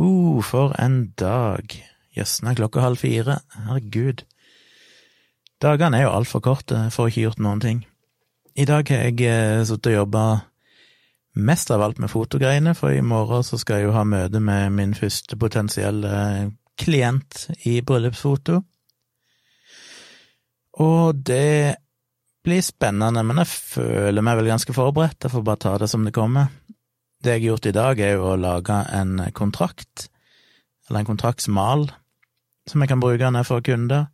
Uh, for en dag. Jøssen, er klokka halv fire. Herregud. Dagene er jo altfor korte for ikke gjort noen ting. I dag har jeg eh, sittet og jobba mest av alt med fotogreiene, for i morgen så skal jeg jo ha møte med min første potensielle klient i bryllupsfoto. Og det blir spennende, men jeg føler meg vel ganske forberedt, jeg får bare ta det som det kommer. Det jeg har gjort i dag, er jo å lage en kontrakt, eller en kontraktsmal, som jeg kan bruke når jeg får kunder.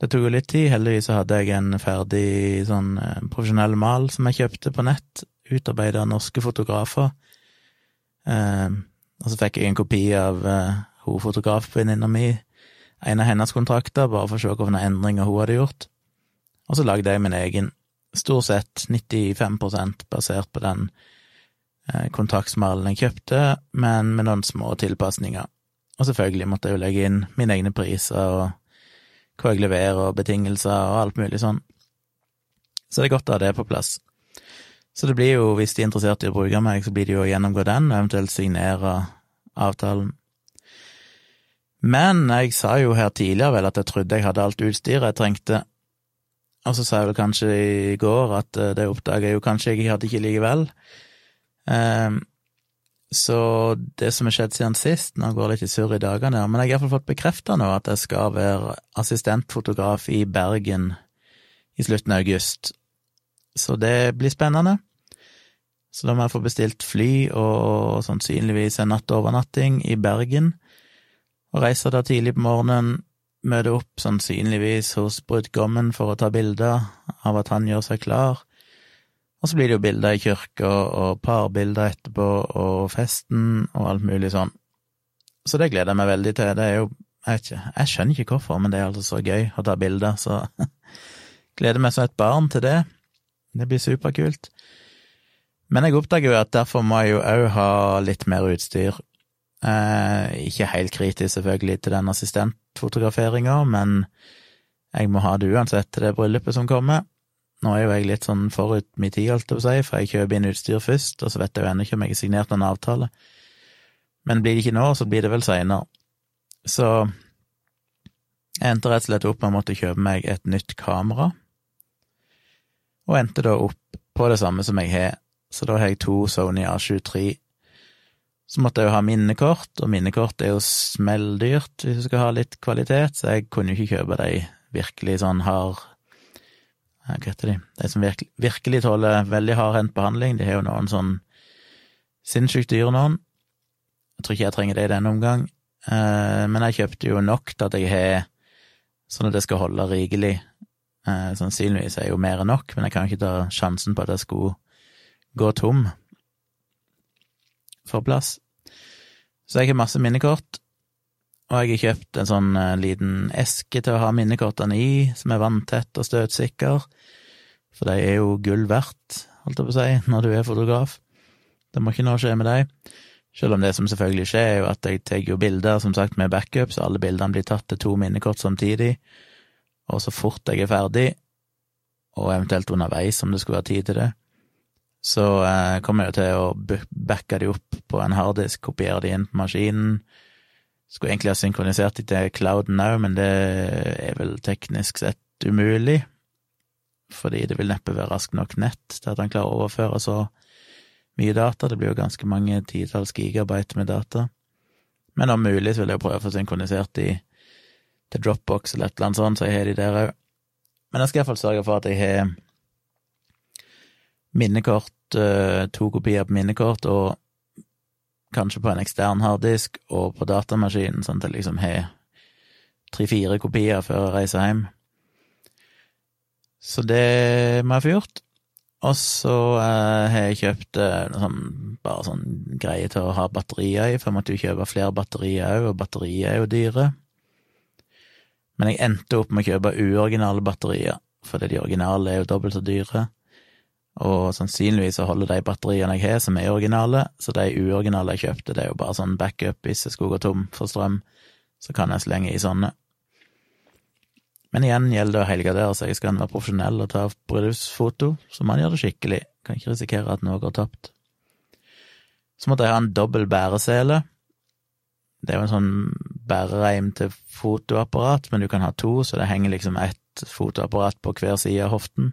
Det tok jo litt tid, heldigvis hadde jeg en ferdig sånn eh, profesjonell mal som jeg kjøpte på nett, utarbeidet av norske fotografer. Eh, og så fikk jeg en kopi av eh, hun mi, en av hennes kontrakter, bare for å se hvilke endringer hun hadde gjort. Og så lagde jeg min egen, stort sett 95% basert på den Eh, jeg kjøpte, men med noen små tilpasninger. Og selvfølgelig måtte jeg jo legge inn mine egne priser og hva jeg leverer og betingelser og alt mulig sånn. Så det er godt å ha det på plass. Så det blir jo, hvis de er interessert i å bruke meg, så blir det jo å gjennomgå den, og eventuelt signere avtalen. Men jeg sa jo her tidligere vel at jeg trodde jeg hadde alt utstyret jeg trengte, og så sa jeg vel kanskje i går at eh, det oppdaga jeg jo kanskje jeg hadde ikke likevel. Um, så det som har skjedd siden sist, nå går det litt i surr i dagene, men jeg har iallfall fått bekrefta nå at jeg skal være assistentfotograf i Bergen i slutten av august. Så det blir spennende. Så da må jeg få bestilt fly og sannsynligvis en nattovernatting i Bergen, og reise da tidlig på morgenen, møte opp sannsynligvis hos brudgommen for å ta bilder av at han gjør seg klar, og så blir det jo bilder i kirka og parbilder etterpå og festen og alt mulig sånn. Så det gleder jeg meg veldig til. Det er jo jeg, ikke, jeg skjønner ikke hvorfor, men det er altså så gøy å ta bilder, så gleder meg som et barn til det. Det blir superkult. Men jeg oppdager jo at derfor må jeg jo òg ha litt mer utstyr. Eh, ikke helt kritisk, selvfølgelig, til den assistentfotograferinga, men jeg må ha det uansett til det bryllupet som kommer. Nå er jo jeg litt sånn forut min tid, holdt jeg på å si, for jeg kjøper inn utstyr først, og så vet jeg jo ennå ikke om jeg har signert noen avtale. Men blir det ikke nå, så blir det vel seinere. Så jeg endte rett og slett opp med å måtte kjøpe meg et nytt kamera, og endte da opp på det samme som jeg har, så da har jeg to Sony A23. Så måtte jeg jo ha minnekort, og minnekort er jo smelldyrt hvis du skal ha litt kvalitet, så jeg kunne jo ikke kjøpe de virkelig sånn hard hva heter de, de som virkelig, virkelig tåler veldig hardhendt behandling, de har jo noen sånn sinnssykt dyre noen. Jeg tror ikke jeg trenger det i denne omgang, eh, men jeg kjøpte jo nok til at jeg har sånn at det skal holde rikelig. Eh, sannsynligvis er jo mer enn nok, men jeg kan ikke ta sjansen på at jeg skulle gå tom for plass. Så jeg har masse minnekort, og jeg har kjøpt en sånn uh, liten eske til å ha minnekortene i, som er vanntett og støtsikker, for de er jo gull verdt, holdt jeg på å si, når du er fotograf. Det må ikke noe skje med deg. Selv om det som selvfølgelig skjer, er jo at jeg tar jo bilder, som sagt, med backup, så alle bildene blir tatt til to minnekort samtidig, og så fort jeg er ferdig, og eventuelt underveis om det skulle være tid til det, så eh, kommer jeg jo til å backe de opp på en harddisk, kopiere de inn på maskinen, skulle egentlig ha synkronisert det til clouden òg, men det er vel teknisk sett umulig, fordi det vil neppe være raskt nok nett til at han klarer å overføre så mye data. Det blir jo ganske mange titalls gigabyte med data. Men om mulig så vil jeg prøve å få synkronisert de til Dropbox eller et eller annet sånt, så jeg har de der òg. Men jeg skal iallfall sørge for at jeg har minnekort, eh, to kopier på minnekort, og kanskje på en ekstern harddisk og på datamaskinen, sånn at jeg liksom har tre-fire kopier før jeg reiser hjem. Så det må jeg få gjort. Og så eh, har jeg kjøpt eh, sånn, bare sånn greie til å ha batterier i, for jeg måtte jo kjøpe flere batterier òg, og batterier er jo dyre. Men jeg endte opp med å kjøpe uoriginale batterier, fordi de originale er jo dobbelt så dyre og sannsynligvis så holder de batteriene jeg har, som er originale, så de uoriginale jeg kjøpte, det er jo bare sånn backup hvis jeg skulle gå tom for strøm, så kan jeg slenge i sånne. Men igjen gjelder det å helgardere seg, skal en være profesjonell og ta bryllupsfoto, så man gjør det skikkelig, kan ikke risikere at noe går tapt. Så måtte jeg ha en dobbel bæresele, Det er jo en sånn bærereim til fotoapparat, men du kan ha to, så det henger liksom ett fotoapparat på hver side av hoften.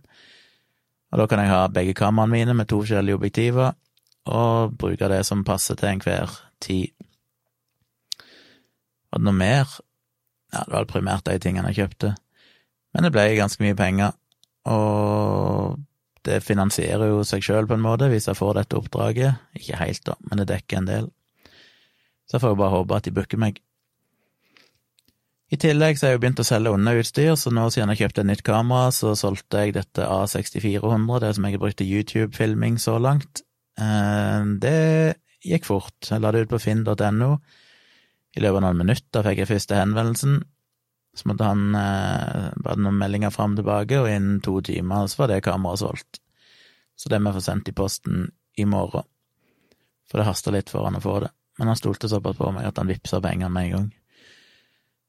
Og da kan jeg ha begge kameraene mine med to forskjellige objektiver, og bruke det som passer til enhver tid. Var det noe mer? Ja, det var primært de tingene jeg kjøpte. Men det ble ganske mye penger, og det finansierer jo seg sjøl på en måte, hvis jeg får dette oppdraget. Ikke helt, da, men det dekker en del. Så jeg får jo bare håpe at de booker meg. I tillegg så har jeg jo begynt å selge underutstyr, så nå siden jeg kjøpte et nytt kamera, så solgte jeg dette A6400, det som jeg har brukt til YouTube-filming så langt. Eh, det gikk fort. Jeg la det ut på finn.no. I løpet av noen minutter fikk jeg første henvendelsen. Så måtte han eh, bare noen meldinger fram og tilbake, og innen to timer så var det kameraet solgt. Så det må jeg få sendt i posten i morgen. For det haster litt for han å få det. Men han stolte såpass på meg at han vippsa pengene med en gang.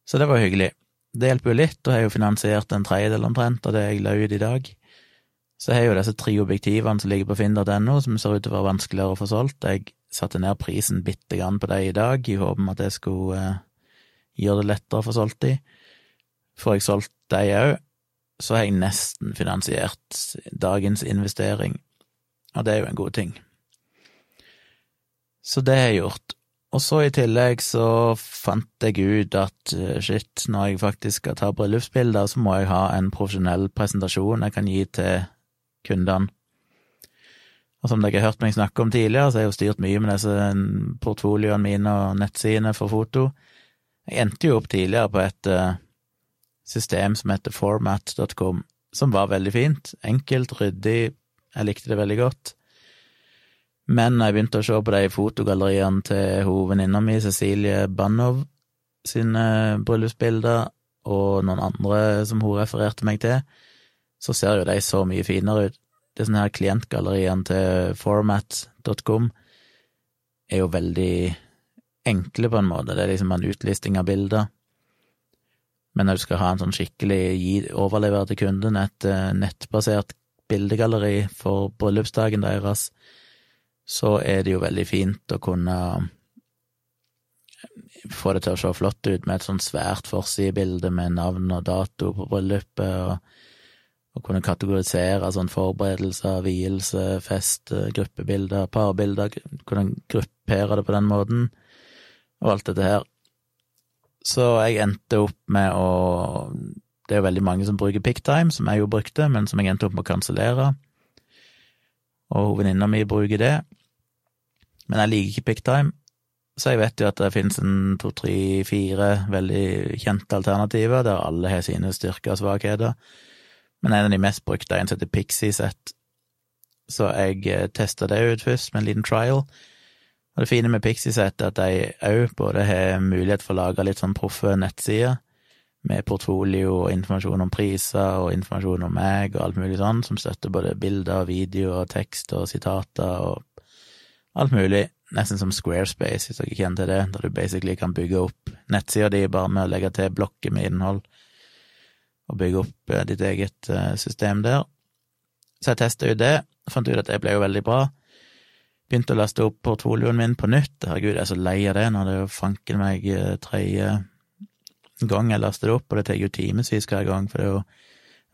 Så det var hyggelig. Det hjelper jo litt, og jeg har jo finansiert en tredjedel omtrent av det jeg la ut i dag. Så jeg har jo disse tre objektivene som ligger på finn.no, som ser ut til å være vanskeligere å få solgt. Jeg satte ned prisen bitte grann på dem i dag, i håp om at jeg skulle eh, gjøre det lettere å få solgt de. Får jeg solgt de òg, så har jeg nesten finansiert dagens investering, og det er jo en god ting. Så det har jeg gjort. Og så i tillegg så fant jeg ut at eh, shit, når jeg faktisk skal ta bryllupsbilder, så må jeg ha en profesjonell presentasjon jeg kan gi til kundene. Og som dere har hørt meg snakke om tidligere, så har jeg jo styrt mye med disse portfolioene mine og nettsidene for foto. Jeg endte jo opp tidligere på et uh, system som heter format.com, som var veldig fint. Enkelt, ryddig, jeg likte det veldig godt. Men jeg begynte å se på de fotogalleriene til hovedvenninna mi, Cecilie Banov, sine bryllupsbilder, og noen andre som hun refererte meg til, så ser jo de så mye finere ut. Det sånne her klientgalleriene til format.com er jo veldig enkle, på en måte. Det er liksom en utlisting av bilder. Men når du skal ha en sånn skikkelig overlevere til kunden et uh, nettbasert bildegalleri for bryllupsdagen deres, så er det jo veldig fint å kunne få det til å se flott ut med et sånt svært forsidebilde med navn og dato på bryllupet, og, og kunne kategorisere sånn forberedelser, vielse, fest, gruppebilder, parbilder, kunne gruppere det på den måten, og alt dette her. Så jeg endte opp med å Det er jo veldig mange som bruker Picktime, som jeg jo brukte, men som jeg endte opp med å kansellere. Og venninna mi bruker det. Men jeg liker ikke Picktime, så jeg vet jo at det finnes en to, tre, fire veldig kjente alternativer, der alle har sine styrker og svakheter. Men en av de mest brukte er en som heter Pixie-sett. Så jeg eh, testa det ut først med en liten trial. Og det fine med Pixie-sett er at de òg både har mulighet for å lage litt sånn proffe nettsider, med portfolio og informasjon om priser og informasjon om meg og alt mulig sånn, som støtter både bilder, videoer, tekst og sitater og alt mulig. Nesten som Squarespace, hvis dere kjenner til det, der du basically kan bygge opp nettsida di bare med å legge til blokker med innhold, og bygge opp eh, ditt eget eh, system der. Så jeg testa ut det, fant ut at det ble jo veldig bra. Begynte å laste opp portfolioen min på nytt. Herregud, jeg er så lei av det det er jo fanken meg eh, tredje gang jeg laster det opp, og det tar jo timevis hver gang, for det er jo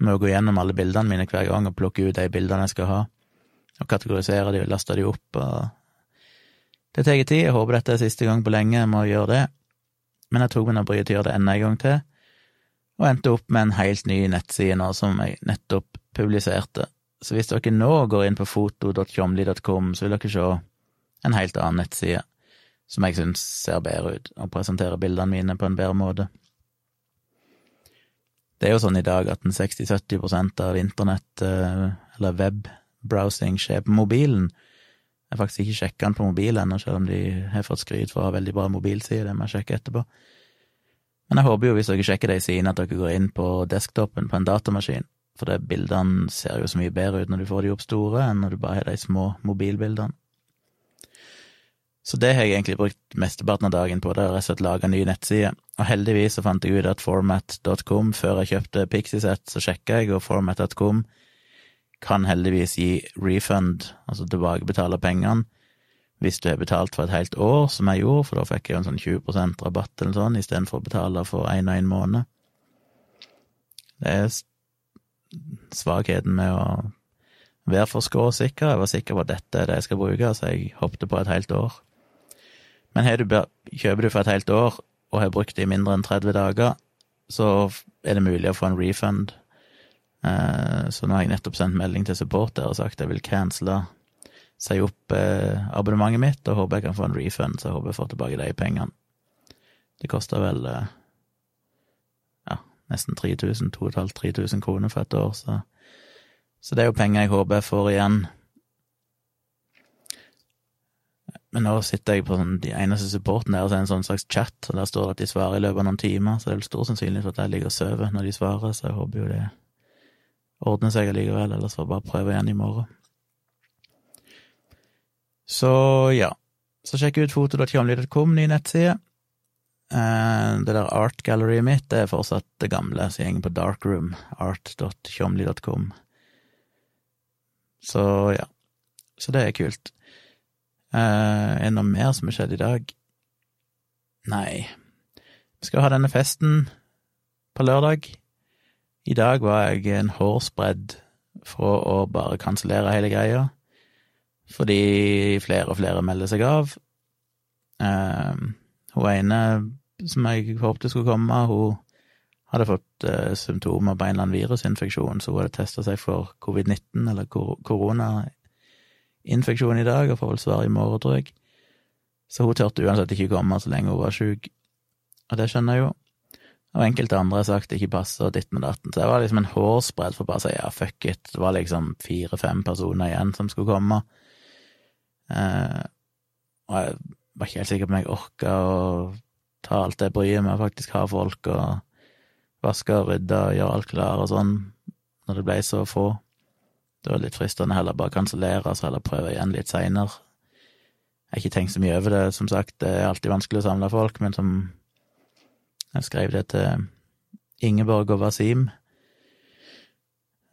jeg må jo gå gjennom alle bildene mine hver gang og plukke ut de bildene jeg skal ha, og kategorisere de og laste de opp og det tar tid, jeg håper dette er siste gang på lenge jeg må gjøre det, men jeg tok meg nå bryet til å gjøre det enda en gang til, og endte opp med en helt ny nettside nå som jeg nettopp publiserte. Så hvis dere nå går inn på foto.tjomli.com, så vil dere se en helt annen nettside, som jeg syns ser bedre ut, og presenterer bildene mine på en bedre måte. Det er jo sånn i dag at 60-70% av internett, eh, eller webbrowsing, skjer på mobilen, jeg har faktisk ikke sjekka den på mobil ennå, selv om de har fått skryt for å ha veldig bra mobilside, det må jeg sjekke etterpå. Men jeg håper jo, hvis dere sjekker de sidene, at dere går inn på desktopen på en datamaskin, for det bildene ser jo så mye bedre ut når du får de opp store, enn når du bare har de små mobilbildene. Så det har jeg egentlig brukt mesteparten av dagen på, det er rett og slett laga ny nettside, og heldigvis så fant jeg ut at format.com, før jeg kjøpte Pixieset, så sjekka jeg, og format.com kan heldigvis gi refund, altså tilbakebetale pengene, hvis du har betalt for et helt år, som jeg gjorde, for da fikk jeg jo en sånn 20% rabatt eller sånn, istedenfor å betale for én og én måned. Det er svakheten med å være for skråsikker. Jeg var sikker på at dette er det jeg skal bruke, så jeg hoppet på et helt år. Men du, kjøper du for et helt år og har brukt det i mindre enn 30 dager, så er det mulig å få en refund. Eh, så nå har jeg nettopp sendt melding til support og sagt jeg vil cancele, si opp eh, abonnementet mitt, og håper jeg kan få en refund, så jeg håper jeg får tilbake de pengene. Det koster vel eh, ja, nesten 3000, 2500-3000 kroner for et år, så, så det er jo penger jeg håper jeg får igjen Men nå sitter jeg på sånn, de eneste supporten der, og så er en sånn slags chat, og der står det at de svarer i løpet av noen timer, så det er vel stor sannsynlighet for at jeg ligger og sover når de svarer, så jeg håper jo det ordner seg allikevel, ellers får jeg bare prøve igjen i morgen. Så ja, så sjekk ut foto.tjomli.com, ny nettside. Eh, det der art galleryet mitt det er fortsatt det gamle, jeg går på darkroom, art.tjomli.com. Så ja, så det er kult. Uh, er det noe mer som har skjedd i dag? Nei. Vi skal ha denne festen på lørdag. I dag var jeg en hårsbredd fra å bare kansellere hele greia, fordi flere og flere melder seg av. Uh, hun ene som jeg håpte skulle komme, hun hadde fått uh, symptomer på en eller annen virusinfeksjon, så hun hadde testa seg for covid-19, eller korona, infeksjon i dag, og får vel svar i morgen, tror jeg. Så hun turte uansett ikke komme så lenge hun var sjuk, og det skjønner jeg jo. Og enkelte andre har sagt det ikke passer, og ditt med datten. Så det var liksom en hårsbredd for bare å si ja, fuck it. Det var liksom fire-fem personer igjen som skulle komme. Eh, og jeg var ikke helt sikker på om jeg orka å ta alt det bryet med å faktisk ha folk og vaske og rydde og gjøre alt klar og sånn, når det ble så få. Det var litt fristende heller bare kansellere, så heller prøve igjen litt seinere. Jeg har ikke tenkt så mye over det, som sagt, det er alltid vanskelig å samle folk, men som Jeg skrev det til Ingeborg og Wasim.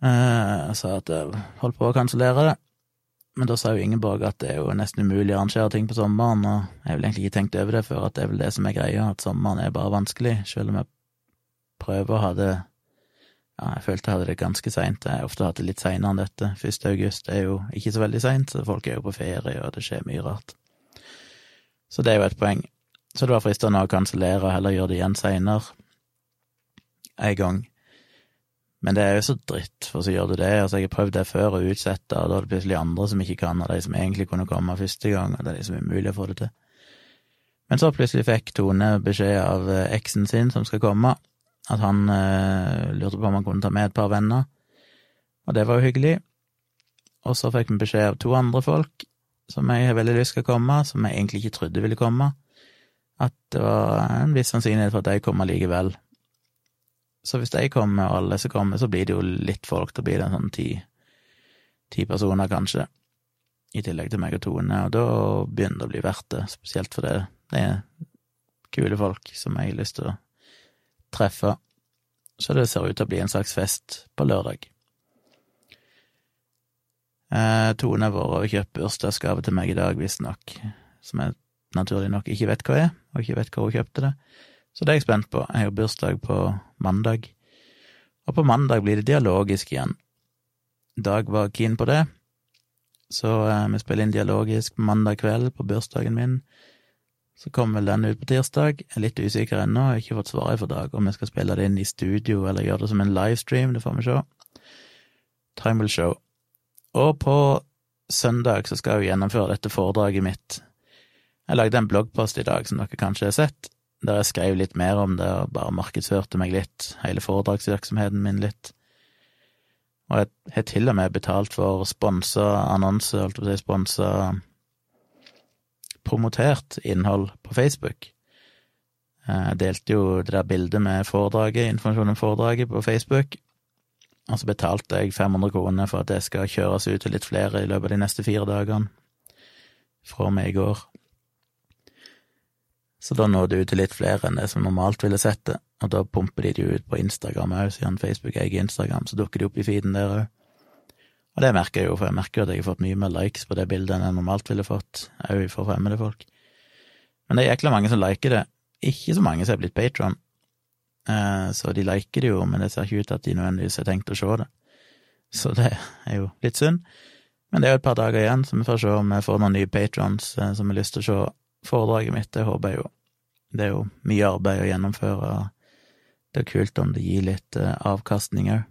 Eh, jeg sa at jeg holdt på å kansellere det, men da sa jo Ingeborg at det er jo nesten umulig å arrangere ting på sommeren, og jeg har vel egentlig ikke tenkt over det før, at det er vel det som er greia, at sommeren er bare vanskelig, selv om jeg prøver å ha det ja, jeg følte jeg hadde det ganske seint. Jeg har ofte hatt det litt seinere enn dette. 1. august er jo ikke så veldig seint, så folk er jo på ferie, og det skjer mye rart. Så det er jo et poeng. Så det var fristende å kansellere og heller gjøre det igjen seinere. En gang. Men det er jo så dritt, for så gjør du det. Altså, jeg har prøvd det før å utsette, og da er det plutselig andre som ikke kan, og de som egentlig kunne komme første gang, og det er liksom umulig å få det til. Men så plutselig fikk Tone beskjed av eh, eksen sin som skal komme, at han eh, lurte på om han kunne ta med et par venner, og det var jo hyggelig. Og så fikk vi beskjed av to andre folk som jeg har veldig lyst til å komme, som jeg egentlig ikke trodde ville komme, at det var en viss sannsynlighet for at de kommer likevel. Så hvis de kommer, og alle som kommer, så blir det jo litt folk, da blir det en sånn ti, ti personer, kanskje, i tillegg til meg og Tone, og da begynner det å bli verdt det, spesielt for det, det er kule folk som jeg har lyst til å treffe, så det ser ut til å bli en slags fest på lørdag. Eh, Tone har vært og kjøpt bursdagsgave til meg i dag, visstnok, som jeg naturlig nok ikke vet hva er, og ikke vet hvor hun kjøpte det. Så det er jeg spent på. Jeg har bursdag på mandag, og på mandag blir det dialogisk igjen. Dag var keen på det, så eh, vi spiller inn dialogisk mandag kveld på bursdagen min. Så kommer vel den ut på tirsdag. Jeg er litt usikker ennå, har ikke fått svaret for dag om jeg skal spille det inn i studio eller gjøre det som en livestream, det får vi se. Time will show. Og på søndag så skal jeg jo gjennomføre dette foredraget mitt. Jeg lagde en bloggpost i dag som dere kanskje har sett, der jeg skrev litt mer om det og bare markedsførte meg litt, hele foredragsvirksomheten min litt. Og jeg har til og med betalt for sponsa annonse, holdt på å si sponsa promotert innhold på Facebook. Jeg delte jo det der bildet med foredraget, informasjon om foredraget på Facebook, og så betalte jeg 500 kroner for at det skal kjøres ut til litt flere i løpet av de neste fire dagene, fra meg i går. Så da nådde det ut til litt flere enn det som normalt ville sett det, og da pumper de det ut på Instagram òg, siden Facebook eier Instagram, så dukker de opp i feeden der òg. Og det merker jeg jo, for jeg merker jo at jeg har fått mye mer likes på det bildet enn jeg normalt ville fått, òg for fremmede folk. Men det er jækla mange som liker det. Ikke så mange som er blitt patron, eh, så de liker det jo, men det ser ikke ut til at de nødvendigvis har tenkt å se det. Så det er jo litt synd. Men det er jo et par dager igjen, så vi får se om jeg får noen nye patrons eh, som har lyst til å se foredraget mitt. Det håper jeg jo. Det er jo mye arbeid å gjennomføre. Det er kult om det gir litt eh, avkastning òg.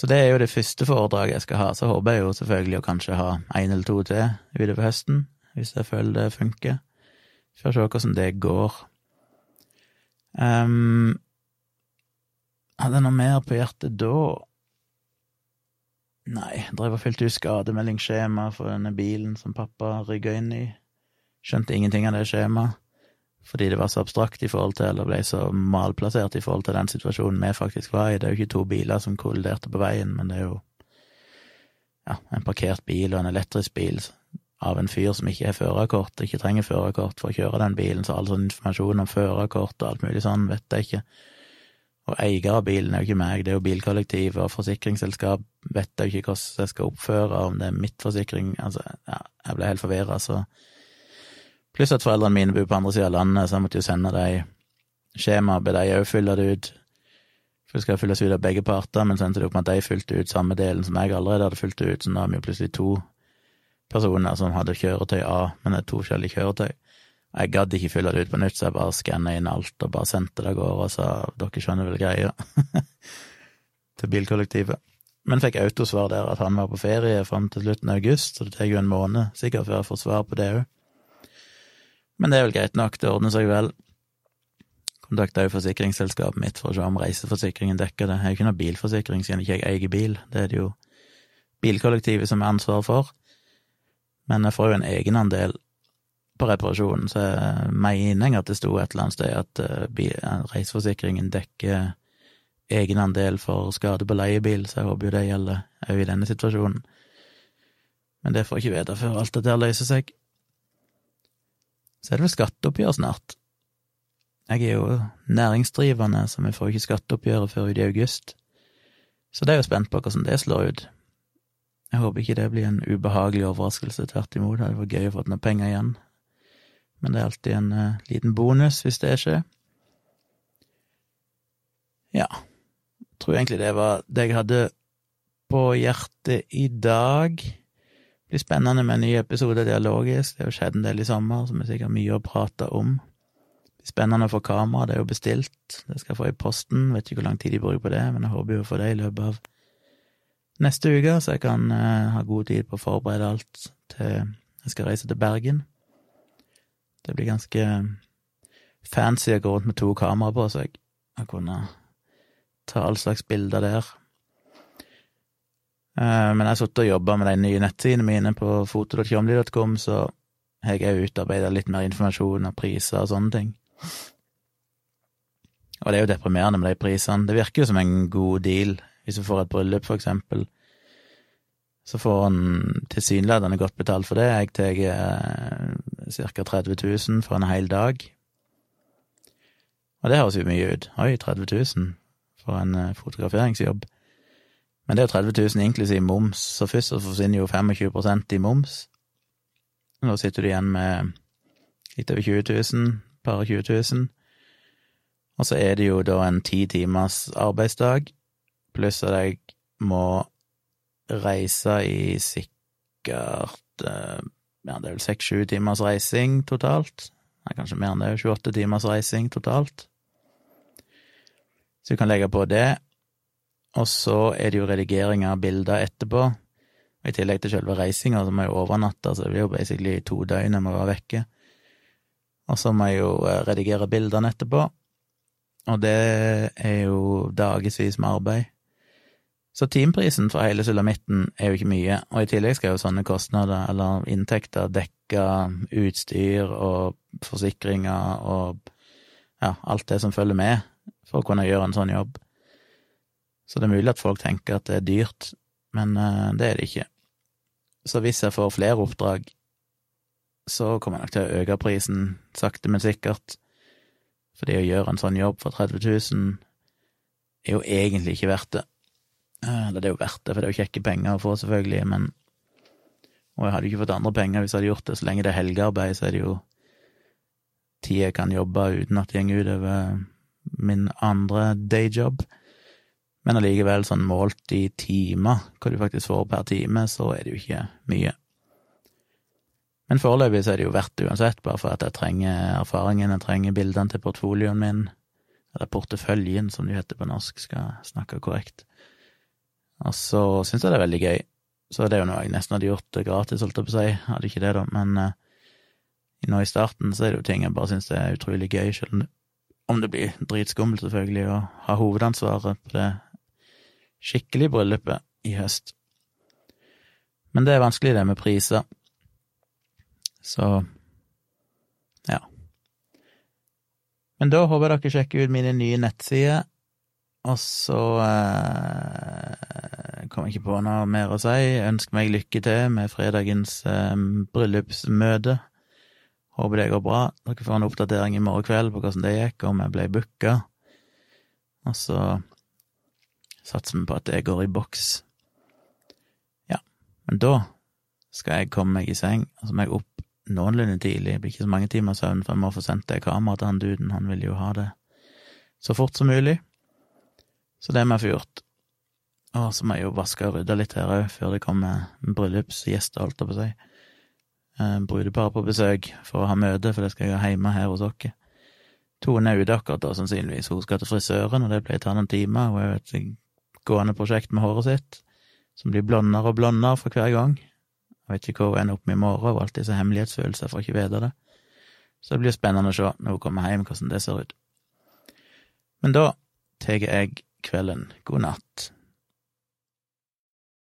Så det er jo det første foredraget jeg skal ha. Så håper jeg jo selvfølgelig å kanskje ha én eller to til utover høsten, hvis jeg føler det funker. Får se hvordan det går. Um, hadde jeg noe mer på hjertet da? Nei, drev og fylte ut skademeldingsskjema for denne bilen som pappa rygga inn i. Skjønte ingenting av det skjemaet fordi det var så abstrakt i forhold til, eller ble så malplassert i forhold til den situasjonen vi faktisk var i. Det er jo ikke to biler som kolliderte på veien, men det er jo ja, en parkert bil og en elektrisk bil av en fyr som ikke har førerkort, ikke trenger førerkort for å kjøre den bilen, så all sånn informasjon om førerkort og alt mulig sånn vet jeg ikke. Og eier av bilen er jo ikke meg, det er jo bilkollektiv og forsikringsselskap, vet jeg jo ikke hvordan jeg skal oppføre, om det er mitt forsikring, altså, ja, jeg ble helt forvirra, så Pluss at foreldrene mine bor på andre sida av landet, så jeg måtte jo sende dem skjema, be dem òg fylle det ut. For det skal fylles ut av begge parter, men så endte det opp med at de fylte ut samme delen som jeg allerede hadde fylt ut, så nå var vi jo plutselig to personer som hadde kjøretøy A, men det er to forskjellige kjøretøy. Jeg gadd ikke fylle det ut på nytt, så jeg bare skanna inn alt og bare sendte det av gårde og sa dere skjønner vel greia, til bilkollektivet. Men fikk autosvar der at han var på ferie fram til slutten av august, så det tar jo en måned sikkert før jeg får svar på det òg. Men det er vel greit nok, det ordner seg vel. Kontakta jo forsikringsselskapet mitt for å se om reiseforsikringen dekker det. Jeg har jo ikke noe bilforsikring siden ikke jeg eier bil, det er det jo bilkollektivet som har ansvaret for. Men jeg får jo en egenandel på reparasjonen, så jeg mener at det sto et eller annet sted at uh, reiseforsikringen dekker egenandel for skade på leiebil, så jeg håper jo det gjelder òg i denne situasjonen. Men det får jeg ikke vite før alt dette løser seg. Så er det vel skatteoppgjør snart. Jeg er jo næringsdrivende, så vi får ikke skatteoppgjøret før ut i august. Så det er jo spent på hvordan det slår ut. Jeg håper ikke det blir en ubehagelig overraskelse, tvert imot, det hadde vært gøy å få noen penger igjen. Men det er alltid en uh, liten bonus hvis det skjer. Ja, jeg tror egentlig det var det jeg hadde på hjertet i dag blir spennende med en ny episode dialogisk. Det har jo skjedd en del i sommer, som er sikkert mye å prate om. Det blir spennende å få kamera, det er jo bestilt. Det skal jeg få i posten. Vet ikke hvor lang tid de bruker på det, men jeg håper jo å få det i løpet av neste uke, så jeg kan uh, ha god tid på å forberede alt til jeg skal reise til Bergen. Det blir ganske fancy å gå rundt med to kameraer på seg. Å kunne ta all slags bilder der. Eh, men jeg har sittet og jobba med de nye nettsidene mine på foto.tjomli.com, så har jeg òg utarbeida litt mer informasjon og priser og sånne ting. Og det er jo deprimerende med de prisene. Det virker jo som en god deal. Hvis du får et bryllup, for eksempel, så får en tilsynelatende godt betalt for det. Jeg tar ca. 30 000 for en hel dag. Og det høres jo mye ut. Oi, 30 000 for en eh, fotograferingsjobb. Men det er jo 30 000 inklusiv moms, så først så forsvinner jo 25% i moms. Nå sitter du igjen med litt over 20 000, par 20 000. Og så er det jo da en ti timers arbeidsdag, pluss at jeg må reise i sikkert eh, ja, det er vel seks-sju timers reising totalt. Nei, kanskje mer enn det, 28 timers reising totalt. Så du kan legge på det, og så er det jo redigering av bilder etterpå. I tillegg til selve reisinga, så må jeg overnatte, så det blir jo basically to døgn jeg må være vekke. Og så må jeg jo eh, redigere bildene etterpå, og det er jo dagevis med arbeid. Så timeprisen for hele sulamitten er jo ikke mye, og i tillegg skal jo sånne kostnader, eller inntekter, dekke utstyr og forsikringer og ja, alt det som følger med for å kunne gjøre en sånn jobb. Så det er mulig at folk tenker at det er dyrt, men eh, det er det ikke. Så hvis jeg får flere oppdrag, så kommer jeg nok til å øke prisen sakte, men sikkert. Fordi å gjøre en sånn jobb for 30 000 er jo egentlig ikke verdt det. Eh, Eller det er jo verdt det, for det er jo kjekke penger å få, selvfølgelig, men Og jeg hadde jo ikke fått andre penger hvis jeg hadde gjort det. Så lenge det er helgearbeid, så er det jo tid jeg kan jobbe uten at det går utover min andre dayjob. Men allikevel, sånn målt i timer, hva du faktisk får per time, så er det jo ikke mye. Men foreløpig så er det jo verdt det uansett, bare for at jeg trenger erfaringen, jeg trenger bildene til portfolioen min, eller porteføljen, som det heter på norsk, skal snakke korrekt. Og så syns jeg det er veldig gøy. Så det er jo noe jeg nesten hadde gjort gratis, holdt jeg på å si. Hadde ikke det, da, men eh, nå i starten så er det jo ting jeg bare syns er utrolig gøy, selv om det, blir dritskummelt, selvfølgelig, å ha hovedansvaret på det skikkelige bryllupet i høst. Men det er vanskelig, det med priser. Så ja. Men da håper jeg dere sjekker ut mine nye nettsider, og så eh, kommer jeg ikke på noe mer å si. Ønsk meg lykke til med fredagens eh, bryllupsmøte. Håper det går bra. Dere får en oppdatering i morgen kveld på hvordan det gikk, om jeg ble booka. Og så satser vi på at det går i boks. Ja, men da skal jeg komme meg i seng, og så må jeg opp noenlunde tidlig. Det blir ikke så mange timer søvn, for jeg må få sendt det kameraet til han duden. Han vil jo ha det så fort som mulig. Så det må jeg få gjort. Og så må jeg jo vaske og rydde litt her òg, før det kommer bryllupsgjester, holdt jeg på å si. Eh, Brudepar på besøk for å ha møte, for det skal jeg ha hjemme her hos dere. Tone er ute akkurat da, sannsynligvis. Hun skal til frisøren, og det pleier å ta noen timer. Hun er jo et gående prosjekt med håret sitt, som blir blondere og blondere for hver gang. Jeg vet ikke hvor hun ender opp med i morgen, og alltid så hemmelighetsfølelse, jeg får ikke vite det. Så det blir spennende å se når hun kommer hjem, hvordan det ser ut. Men da tar jeg kvelden god natt.